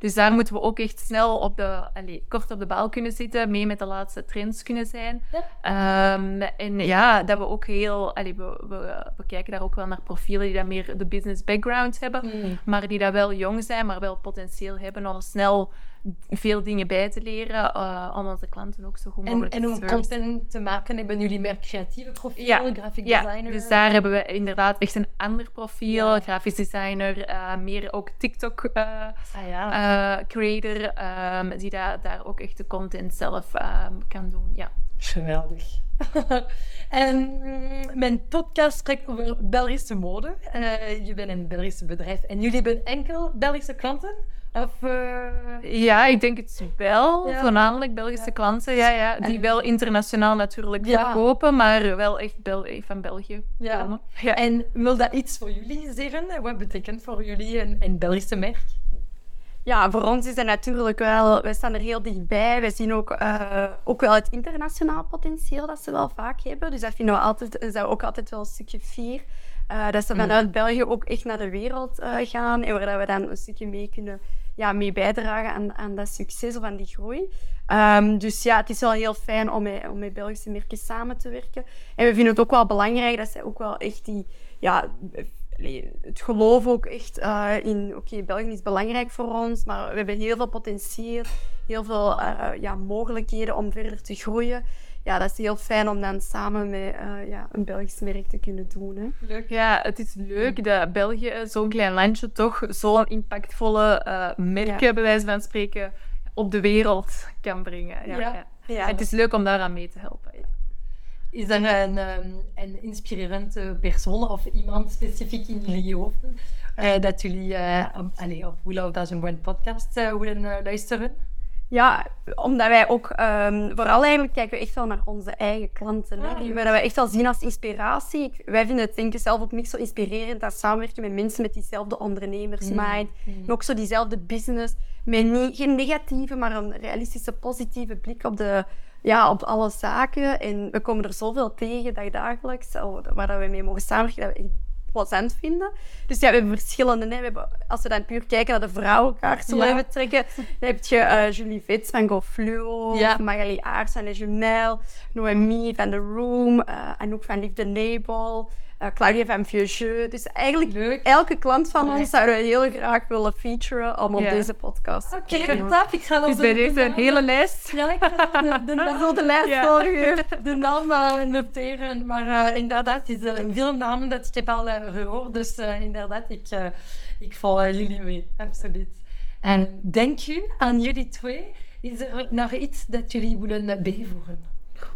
Dus daar moeten we ook echt snel op de, kort op de bal kunnen zitten, mee met de laatste trends kunnen zijn. Ehm, en ja, dat we ook heel, we, we kijken daar ook wel naar profielen die dan meer de business background hebben, Mm. maar die dat wel jong zijn, maar wel potentieel hebben om snel veel dingen bij te leren, eh, om onze klanten ook zo goed En, mogelijk en te om content te maken hebben jullie meer creatieve profielen, Ja, graphic Ja, designer. dus daar hebben we inderdaad echt een ander profiel. Ja. Grafisch designer, eh, meer ook TikTok eh, Ah creator, ehm, die da daar ook echt de content zelf ehm, kan doen. Ja. geweldig. en mm, mijn podcast spreekt over Belgische mode. Je bent een Belgisch bedrijf en jullie hebben enkel Belgische klanten? Of, eh, ja, ik denk het wel. Ja. Voornamelijk Belgische Ja. klanten, ja, ja, die En- wel internationaal natuurlijk Ja. verkopen, maar wel echt Bel van België Ja. komen. Ja. En wil dat iets voor jullie zeggen? Wat betekent voor jullie een, een Belgische merk? Ja, voor ons is dat natuurlijk wel... Wij staan er heel dichtbij. We zien ook, eh, ook wel het internationaal potentieel dat ze wel vaak hebben. Dus dat vinden we altijd, is dat ook altijd wel een stukje fier. Eh, dat ze vanuit België ook echt naar de wereld eh, gaan. En waar dat we dan een stukje mee kunnen ja, mee bijdragen aan, aan dat succes of aan die groei. Ehm, dus ja, het is wel heel fijn om met, om met Belgische merken samen te werken. En we vinden het ook wel belangrijk dat zij ook wel echt die... Ja, het geloof ook echt eh, in... Oké, België is belangrijk voor ons, maar we hebben heel veel potentieel, heel veel eh, ja, mogelijkheden om verder te groeien. Ja, dat is heel fijn om dan samen met eh, ja, een Belgisch merk te kunnen doen. Hè. Leuk. Ja, het is leuk dat België, zo'n klein landje, toch zo'n impactvolle eh merken, Ja. bij wijze van spreken, op de wereld kan brengen. Ja, Ja. ja. Ja, Het is leuk om daaraan mee te helpen. ja. Is er een, ehm, een inspirerende persoon of iemand specifiek in jullie hoofden eh, dat jullie eh, op, allee, op We Love Thousand One podcast willen luisteren? Ja, omdat wij ook ehm, vooral eigenlijk kijken we echt wel naar onze eigen klanten. Ah, die wij dat wij echt wel zien als inspiratie. Ik- wij vinden het denk ik zelf ook niet zo inspirerend dat samenwerken met mensen met diezelfde ondernemersmind. Mm. En ook zo diezelfde business. Met niet, geen negatieve, maar een realistische, positieve blik op, de, ja, op alle zaken. En we komen er zoveel tegen dagdagelijks, al- waar dat we mee mogen samenwerken, dat we echt plezant vinden. Dus ja, we hebben verschillende. Hè. We hebben, als we dan puur kijken naar de vrouwenkaart, zullen Ja. we even trekken. Dan heb je eh, Julie Vits van GoFluo, Ja. Magali Aars van Le Jumel, Noemi van The Room, eh Anouk van Liefde Label, eh, Claudia van Vieux. Dus eigenlijk Leuk. elke klant van ons zouden we heel graag willen featuren om op Ja. deze podcast Oké, doen. top. Ik ga Dus bij deze de een hele lijst. Ja, ik ga de, de, lijst Ja. volgen. de naam eh, noteren. Maar eh, inderdaad, het is eh, veel namen dat ik heb al eh, gehoord. Dus eh, inderdaad, ik, eh, ik volg jullie mee. Absoluut. En denk u aan jullie twee? Is er nog iets dat jullie willen bijvoegen?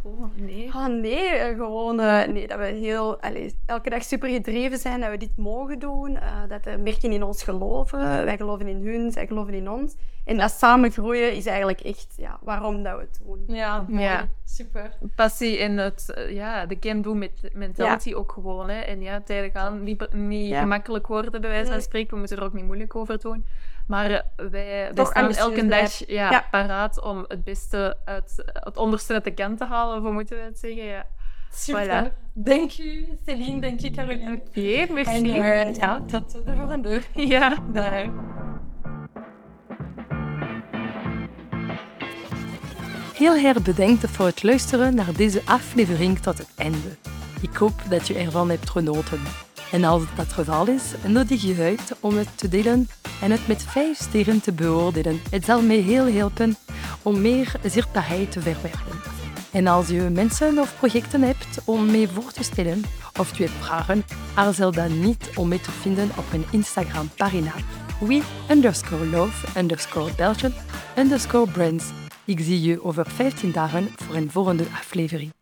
Oh, nee. Ah, nee, eh, gewoon eh, nee, dat we heel, allee, elke dag super gedreven zijn dat we dit mogen doen. eh, dat de merken in ons geloven. Wij geloven in hun, zij geloven in ons. En dat samen groeien is eigenlijk echt ja, waarom dat we het doen. Ja, mooi. Ja. super. Passie in het, ja, de can-do met- mentality ook gewoon. Hè. En ja, tijden gaan niet, niet Ja. gemakkelijk worden, bij wijze van spreken. We moeten er ook niet moeilijk over doen. Maar eh, wij, wij staan elke dag ja, Ja. paraat om het beste uit het onderste uit de kant te halen, of hoe moeten we het zeggen? Ja. Super. Voilà. Dank u, Celine. Dank u, Caroline. Oké, En merci. eh, ja, tot de volgende. Ja. Dag. Heel erg bedankt voor het luisteren naar deze aflevering tot het einde. Ik hoop dat je ervan hebt genoten. En als dat geval is, nodig je uit om het te delen en het met vijf sterren te beoordelen. Het zal mij heel helpen om meer zichtbaarheid te verwerven. En als je mensen of projecten hebt om mee voor te stellen of je hebt vragen, aarzel dan niet om mee te vinden op mijn Instagram-pagina we underscore love underscore Belgian underscore brands. Ik zie je over 15 dagen voor een volgende aflevering.